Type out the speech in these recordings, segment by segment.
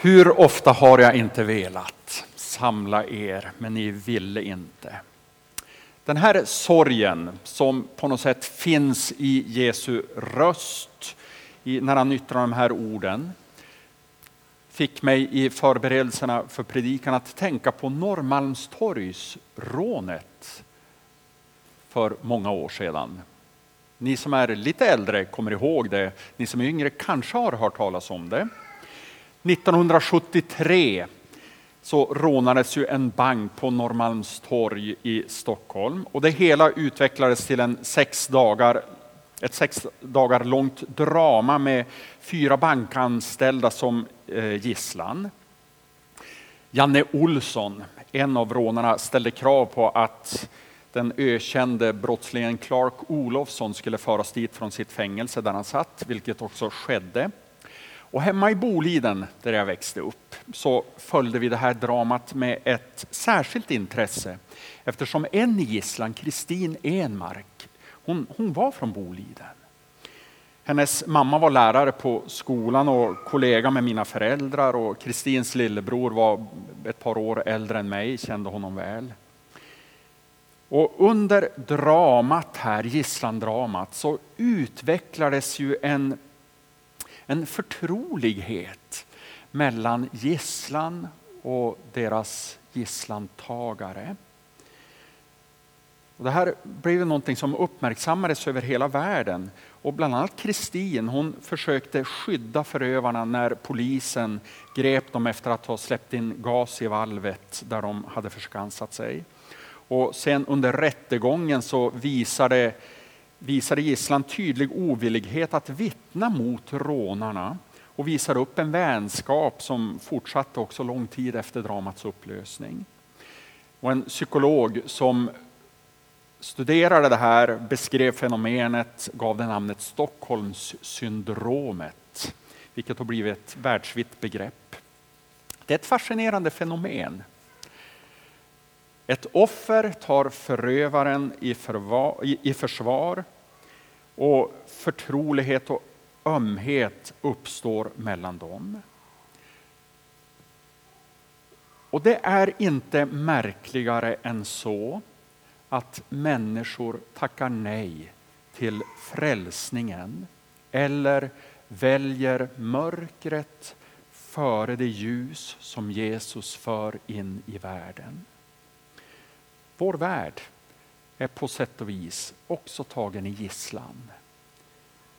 Hur ofta har jag inte velat samla er, men ni ville inte. Den här sorgen som på något sätt finns i Jesu röst när han yttrar de här orden fick mig i förberedelserna för predikan att tänka på Norrmalmstorgsrånet för många år sedan. Ni som är lite äldre kommer ihåg det, ni som är yngre kanske har hört talas om det. 1973 så rånades ju en bank på Norrmalmstorg i Stockholm och det hela utvecklades till en sex dagar, ett sex dagar långt drama med fyra bankanställda som eh, gisslan. Janne Olsson, en av rånarna, ställde krav på att den ökände brottslingen Clark Olofsson skulle föras dit från sitt fängelse där han satt, vilket också skedde. Och hemma i Boliden, där jag växte upp, så följde vi det här dramat med ett särskilt intresse eftersom en i gisslan, Kristin Enmark, hon, hon var från Boliden. Hennes mamma var lärare på skolan och kollega med mina föräldrar och Kristins lillebror var ett par år äldre än mig, kände honom väl. Och under dramat här, gisslandramat, så utvecklades ju en en förtrolighet mellan gisslan och deras gisslantagare. Och det här blev någonting som uppmärksammades över hela världen. Och bland annat Kristin, hon försökte skydda förövarna när polisen grep dem efter att ha släppt in gas i valvet där de hade förskansat sig. Och sen under rättegången så visade visade gisslan tydlig ovillighet att vittna mot rånarna och visar upp en vänskap som fortsatte också lång tid efter dramats upplösning. Och en psykolog som studerade det här beskrev fenomenet, gav det namnet Stockholmssyndromet, vilket har blivit ett världsvitt begrepp. Det är ett fascinerande fenomen. Ett offer tar förövaren i, förvar, i försvar och förtrolighet och ömhet uppstår mellan dem. Och det är inte märkligare än så att människor tackar nej till frälsningen eller väljer mörkret före det ljus som Jesus för in i världen. Vår värld är på sätt och vis också tagen i gisslan.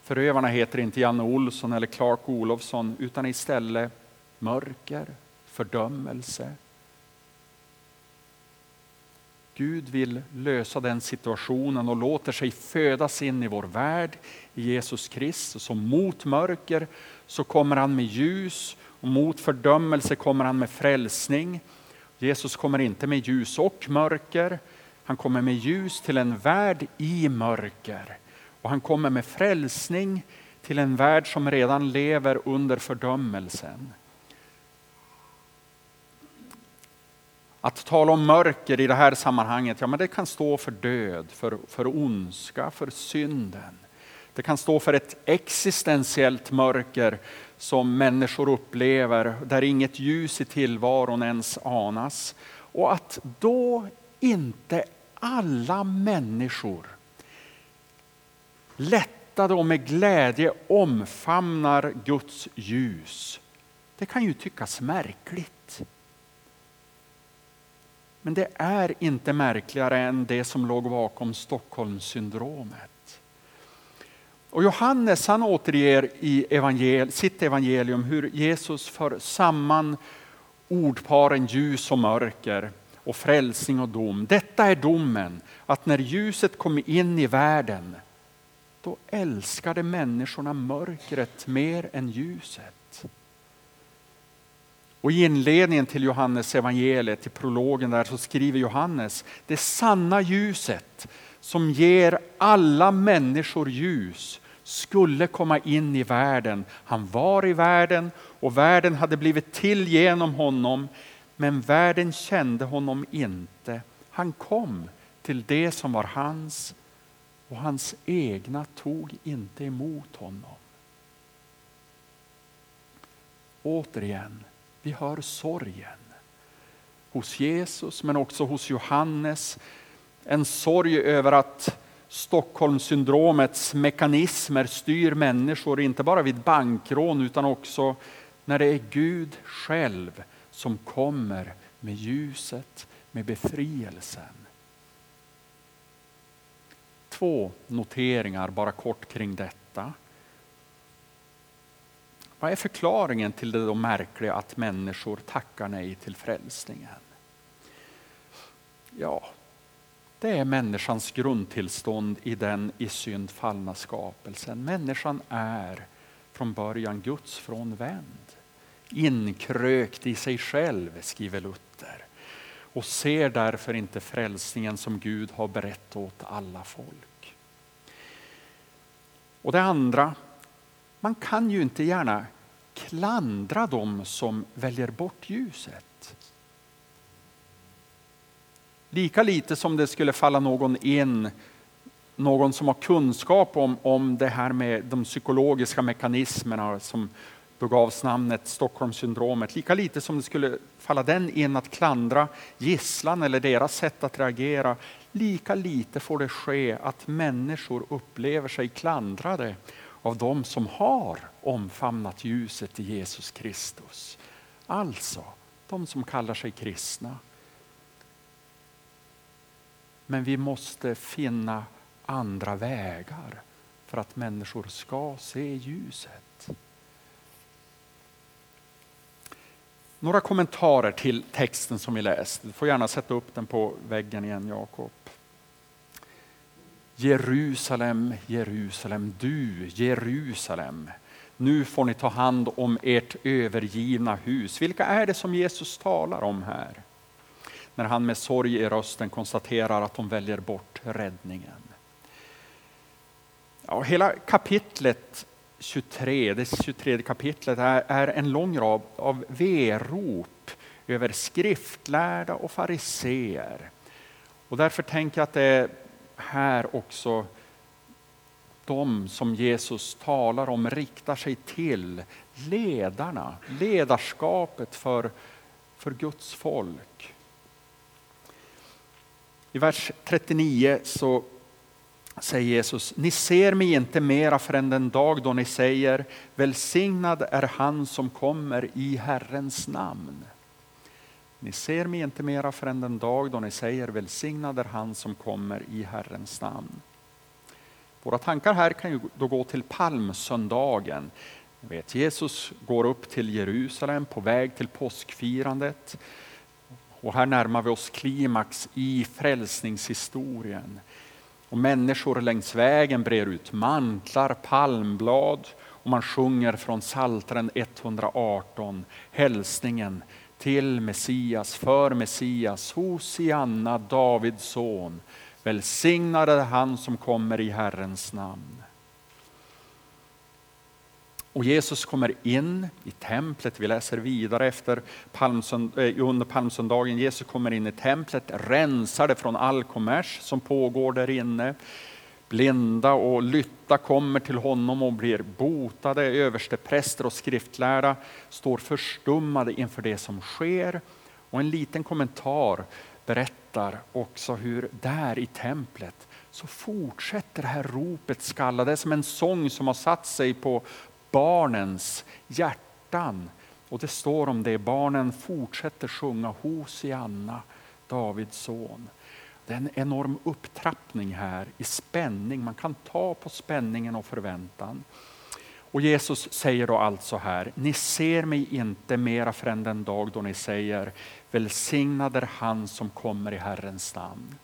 Förövarna heter inte Janne Olsson eller Clark Olofsson utan istället mörker, fördömelse. Gud vill lösa den situationen och låter sig födas in i vår värld i Jesus Kristus. Och mot mörker så kommer han med ljus och mot fördömelse kommer han med frälsning. Jesus kommer inte med ljus och mörker. Han kommer med ljus till en värld i mörker. Och han kommer med frälsning till en värld som redan lever under fördömelsen. Att tala om mörker i det här sammanhanget, ja men det kan stå för död, för, för ondska, för synden. Det kan stå för ett existentiellt mörker som människor upplever, där inget ljus i tillvaron ens anas. Och att då inte alla människor lättade och med glädje omfamnar Guds ljus. Det kan ju tyckas märkligt. Men det är inte märkligare än det som låg bakom Stockholmssyndromet. Och Johannes han återger i evangel sitt evangelium hur Jesus för samman ordparen ljus och mörker och frälsning och dom. Detta är domen, att när ljuset kom in i världen, då älskade människorna mörkret mer än ljuset. Och i inledningen till Johannes evangeliet, i prologen där, så skriver Johannes, det sanna ljuset som ger alla människor ljus skulle komma in i världen. Han var i världen och världen hade blivit till genom honom, men världen kände honom inte. Han kom till det som var hans och hans egna tog inte emot honom. Återigen, Vi hör sorgen hos Jesus men också hos Johannes. En sorg över att Stockholmssyndromets mekanismer styr människor, inte bara vid bankrån utan också när det är Gud själv som kommer med ljuset, med befrielsen. Två noteringar bara kort kring detta. Vad är förklaringen till det då märkliga att människor tackar nej till frälsningen? Ja, det är människans grundtillstånd i den i synd fallna skapelsen. Människan är från början Guds frånvänd. Inkrökt i sig själv, skriver Luther. Och ser därför inte frälsningen som Gud har berett åt alla folk. Och det andra, man kan ju inte gärna klandra dem som väljer bort ljuset. Lika lite som det skulle falla någon in, någon som har kunskap om, om det här med de psykologiska mekanismerna som då gavs namnet Stockholmssyndromet, lika lite som det skulle falla den in att klandra gisslan eller deras sätt att reagera, lika lite får det ske att människor upplever sig klandrade av de som har omfamnat ljuset i Jesus Kristus. Alltså, de som kallar sig kristna. Men vi måste finna andra vägar för att människor ska se ljuset. Några kommentarer till texten som vi läst. Du får gärna sätta upp den på väggen igen, Jakob. Jerusalem, Jerusalem, du Jerusalem. Nu får ni ta hand om ert övergivna hus. Vilka är det som Jesus talar om här? När han med sorg i rösten konstaterar att de väljer bort räddningen. Ja, hela kapitlet 23, det 23 kapitlet är, är en lång rad av verop över skriftlärda och fariseer. Och därför tänker jag att det är här också de som Jesus talar om riktar sig till ledarna, ledarskapet för, för Guds folk. I vers 39 så säger Jesus, ni ser mig inte mera förrän den dag då ni säger välsignad är han som kommer i Herrens namn. Ni ser mig inte mera förrän den dag då ni säger välsignad är han som kommer i Herrens namn. Våra tankar här kan ju då gå till palmsöndagen. Vet, Jesus går upp till Jerusalem på väg till påskfirandet. Och här närmar vi oss klimax i frälsningshistorien. Och människor längs vägen brer ut mantlar, palmblad och man sjunger från Psaltaren 118 hälsningen till Messias, för Messias, Hosianna, Davids son. Välsignad är han som kommer i Herrens namn. Och Jesus kommer in i templet, vi läser vidare efter palmsönd eh, under palmsöndagen. Jesus kommer in i templet, rensar det från all kommers som pågår där inne. Blinda och lytta kommer till honom och blir botade. Överstepräster och skriftlärda står förstummade inför det som sker. Och en liten kommentar berättar också hur där i templet så fortsätter det här ropet skalla. Det är som en sång som har satt sig på barnens hjärtan. Och det står om det, barnen fortsätter sjunga Hosianna, Davids son. Det är en enorm upptrappning här i spänning. Man kan ta på spänningen och förväntan. Och Jesus säger då alltså här, ni ser mig inte mera förrän den dag då ni säger välsignad är han som kommer i Herrens namn.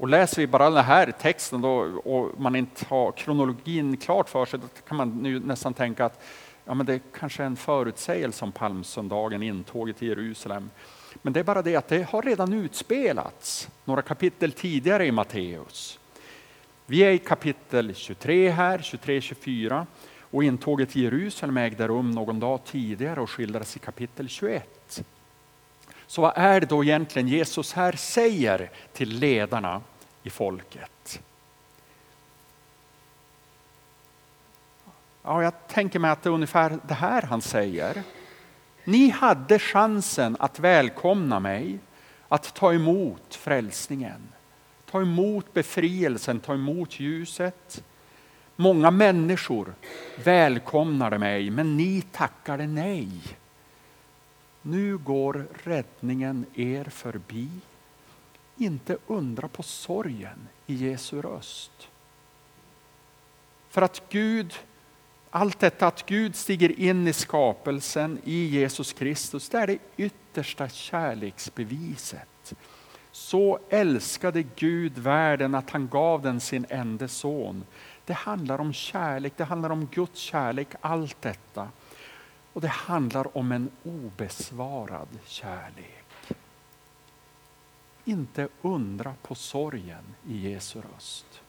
Och läser vi bara den här texten då, och man inte har kronologin klart för sig, då kan man nu nästan tänka att ja, men det kanske är en förutsägelse om palmsöndagen, intåget i Jerusalem. Men det är bara det att det har redan utspelats några kapitel tidigare i Matteus. Vi är i kapitel 23 här, 23-24 och intåget i Jerusalem ägde rum någon dag tidigare och skildras i kapitel 21. Så vad är det då egentligen Jesus här säger till ledarna i folket? Ja, jag tänker mig att det är ungefär det här han säger. Ni hade chansen att välkomna mig, att ta emot frälsningen. Ta emot befrielsen, ta emot ljuset. Många människor välkomnade mig, men ni tackade nej. Nu går räddningen er förbi. Inte undra på sorgen i Jesu röst. För att Gud, allt detta att Gud stiger in i skapelsen i Jesus Kristus, det är det yttersta kärleksbeviset. Så älskade Gud världen att han gav den sin enda son. Det handlar om kärlek, det handlar om Guds kärlek, allt detta. Och det handlar om en obesvarad kärlek. Inte undra på sorgen i Jesu röst.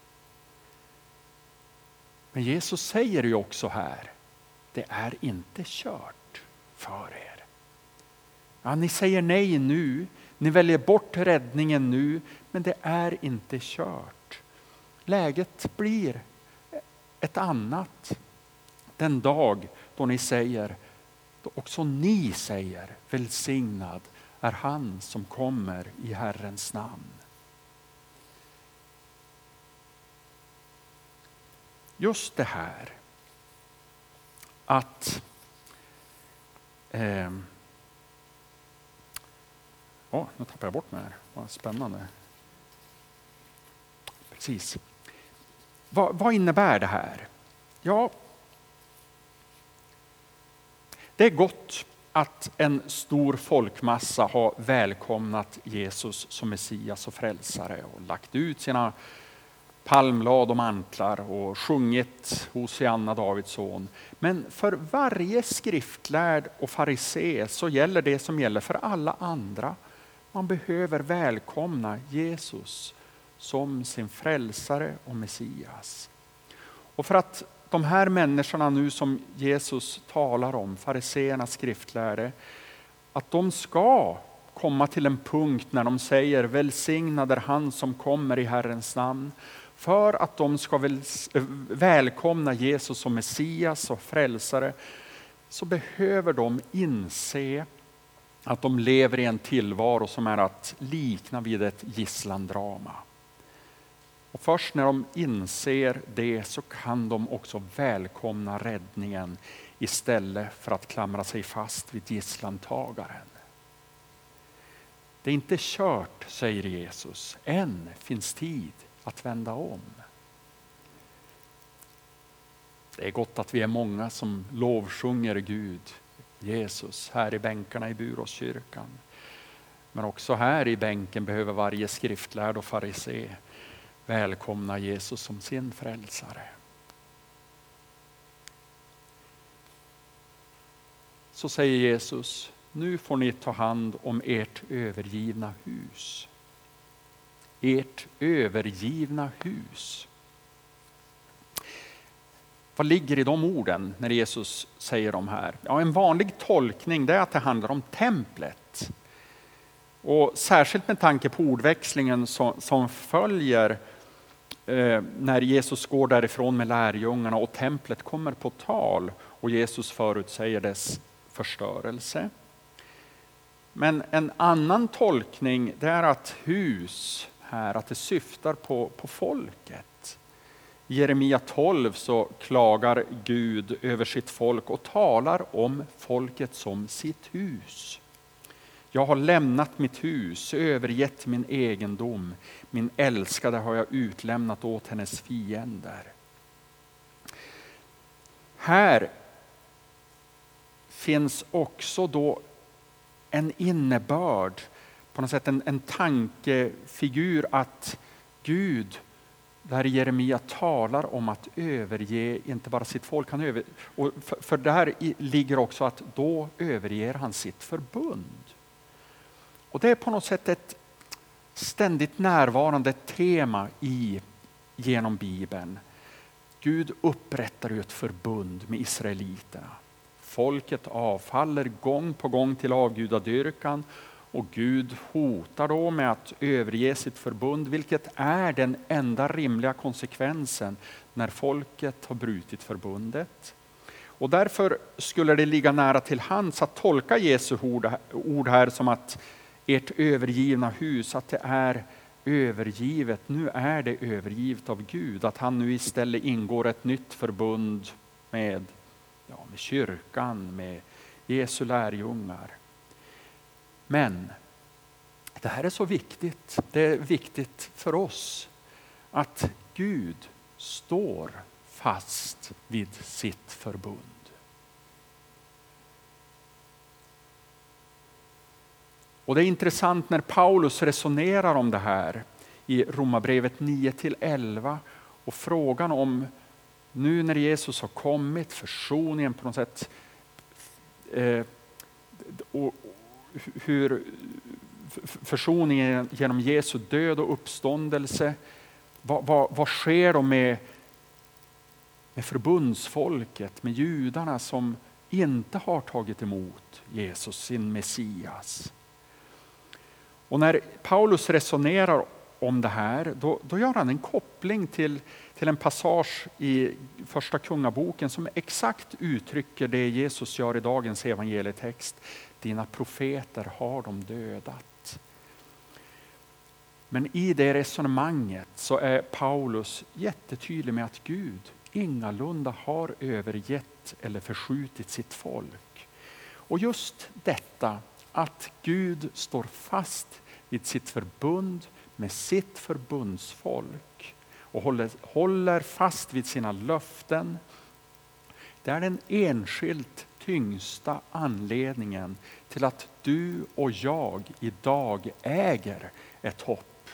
Men Jesus säger ju också här, det är inte kört för er. Ja, ni säger nej nu, ni väljer bort räddningen nu, men det är inte kört. Läget blir ett annat den dag då ni säger, då också ni säger välsignad är han som kommer i Herrens namn. Just det här att eh, oh, nu tappar jag bort mig här, vad spännande. Precis. Vad, vad innebär det här? Ja, det är gott att en stor folkmassa har välkomnat Jesus som Messias och frälsare och lagt ut sina palmblad och mantlar och sjungit Hosianna, Davids son. Men för varje skriftlärd och farisé så gäller det som gäller för alla andra. Man behöver välkomna Jesus som sin frälsare och Messias. Och för att de här människorna nu som Jesus talar om, fariseerna, skriftlärde, att de ska komma till en punkt när de säger välsignad är han som kommer i Herrens namn. För att de ska väl, välkomna Jesus som Messias och frälsare så behöver de inse att de lever i en tillvaro som är att likna vid ett gisslandrama. Och först när de inser det så kan de också välkomna räddningen istället för att klamra sig fast vid gisslantagaren. Det är inte kört, säger Jesus. Än finns tid att vända om. Det är gott att vi är många som lovsjunger Gud, Jesus, här i bänkarna i Buråskyrkan. Men också här i bänken behöver varje skriftlärd och farisé välkomna Jesus som sin frälsare. Så säger Jesus, nu får ni ta hand om ert övergivna hus. Ert övergivna hus. Vad ligger i de orden när Jesus säger de här? Ja, en vanlig tolkning är att det handlar om templet. Och särskilt med tanke på ordväxlingen som, som följer Eh, när Jesus går därifrån med lärjungarna och templet kommer på tal och Jesus förutsäger dess förstörelse. Men en annan tolkning det är att hus här, att det syftar på, på folket. I Jeremia 12 så klagar Gud över sitt folk och talar om folket som sitt hus. Jag har lämnat mitt hus, övergett min egendom. Min älskade har jag utlämnat åt hennes fiender. Här finns också då en innebörd, på något sätt en, en tankefigur att Gud, där Jeremia talar om att överge inte bara sitt folk, han över, och för, för där ligger också att då överger han sitt förbund. Och det är på något sätt ett ständigt närvarande tema i, genom Bibeln. Gud upprättar ett förbund med israeliterna. Folket avfaller gång på gång till avgudadyrkan och Gud hotar då med att överge sitt förbund, vilket är den enda rimliga konsekvensen när folket har brutit förbundet. Och därför skulle det ligga nära till hands att tolka Jesu ord här som att ert övergivna hus, att det är övergivet. Nu är det övergivet av Gud, att han nu istället ingår ett nytt förbund med, ja, med kyrkan, med Jesu lärjungar. Men det här är så viktigt. Det är viktigt för oss att Gud står fast vid sitt förbund. Och det är intressant när Paulus resonerar om det här i Romarbrevet 9 11 och frågan om nu när Jesus har kommit, försoningen på något sätt, eh, och hur försoningen genom Jesu död och uppståndelse, vad, vad, vad sker då med, med förbundsfolket, med judarna som inte har tagit emot Jesus, sin Messias? Och när Paulus resonerar om det här, då, då gör han en koppling till, till en passage i första kungaboken som exakt uttrycker det Jesus gör i dagens evangelietext. Dina profeter har de dödat. Men i det resonemanget så är Paulus jättetydlig med att Gud ingalunda har övergett eller förskjutit sitt folk. Och just detta att Gud står fast vid sitt förbund med sitt förbundsfolk och håller, håller fast vid sina löften. Det är den enskilt tyngsta anledningen till att du och jag idag äger ett hopp.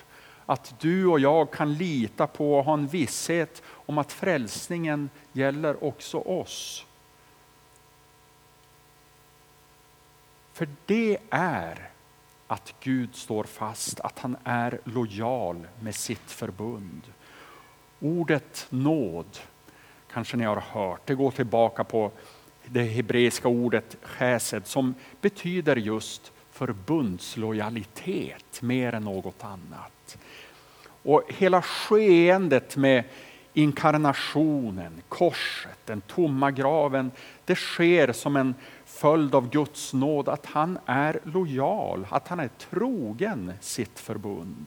Att du och jag kan lita på och ha en visshet om att frälsningen gäller också oss. För det är att Gud står fast, att han är lojal med sitt förbund. Ordet nåd, kanske ni har hört, det går tillbaka på det hebreiska ordet chesed som betyder just förbundslojalitet mer än något annat. Och hela skeendet med inkarnationen, korset, den tomma graven, det sker som en följd av Guds nåd att han är lojal, att han är trogen sitt förbund.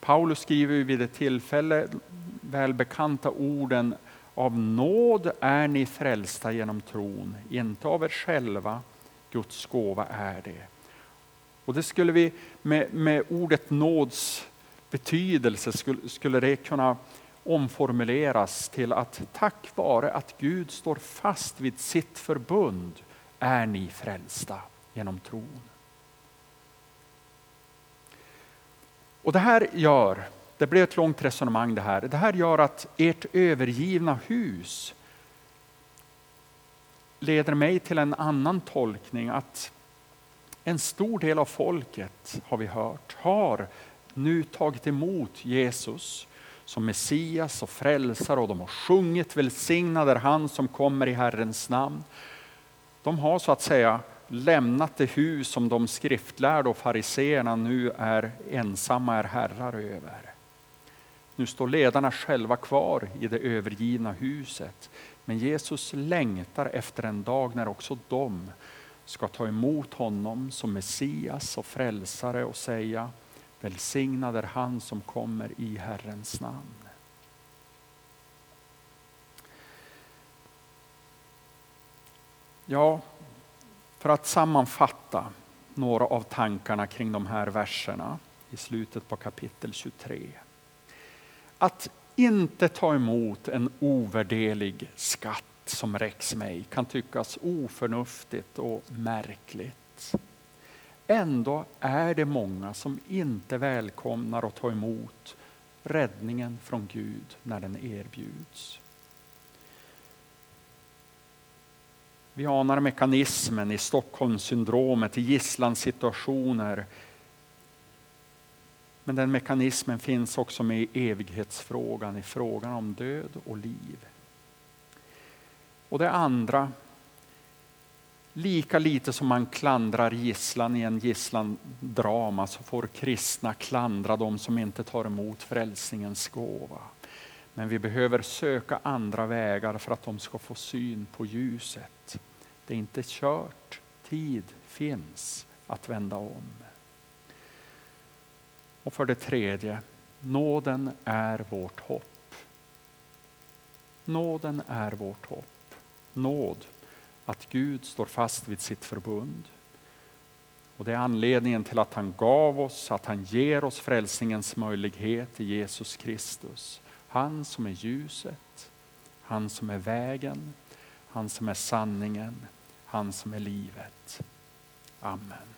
Paulus skriver vid ett tillfälle välbekanta orden av nåd är ni frälsta genom tron, inte av er själva, Guds gåva är det. Och det skulle vi med, med ordet nåds betydelse skulle, skulle det kunna omformuleras till att tack vare att Gud står fast vid sitt förbund är ni frälsta genom tron. Och det här gör, det blev ett långt resonemang det här, det här gör att ert övergivna hus leder mig till en annan tolkning att en stor del av folket, har vi hört, har nu tagit emot Jesus som Messias och frälsare och de har sjungit välsignad är han som kommer i Herrens namn. De har så att säga lämnat det hus som de skriftlärda och fariseerna nu är ensamma är herrar över. Nu står ledarna själva kvar i det övergivna huset. Men Jesus längtar efter en dag när också de ska ta emot honom som Messias och frälsare och säga Välsignad är han som kommer i Herrens namn. Ja, för att sammanfatta några av tankarna kring de här verserna i slutet på kapitel 23. Att inte ta emot en ovärderlig skatt som räcks mig kan tyckas oförnuftigt och märkligt. Ändå är det många som inte välkomnar och tar emot räddningen från Gud när den erbjuds. Vi anar mekanismen i Stockholmssyndromet, i gisslansituationer. Men den mekanismen finns också med i evighetsfrågan, i frågan om död och liv. Och det andra Lika lite som man klandrar gisslan i en gisslandrama så får kristna klandra de som inte tar emot frälsningens gåva. Men vi behöver söka andra vägar för att de ska få syn på ljuset. Det är inte kört, tid finns att vända om. Och för det tredje, nåden är vårt hopp. Nåden är vårt hopp. Nåd, att Gud står fast vid sitt förbund. Och Det är anledningen till att han gav oss, att han ger oss frälsningens möjlighet i Jesus Kristus. Han som är ljuset, han som är vägen, han som är sanningen, han som är livet. Amen.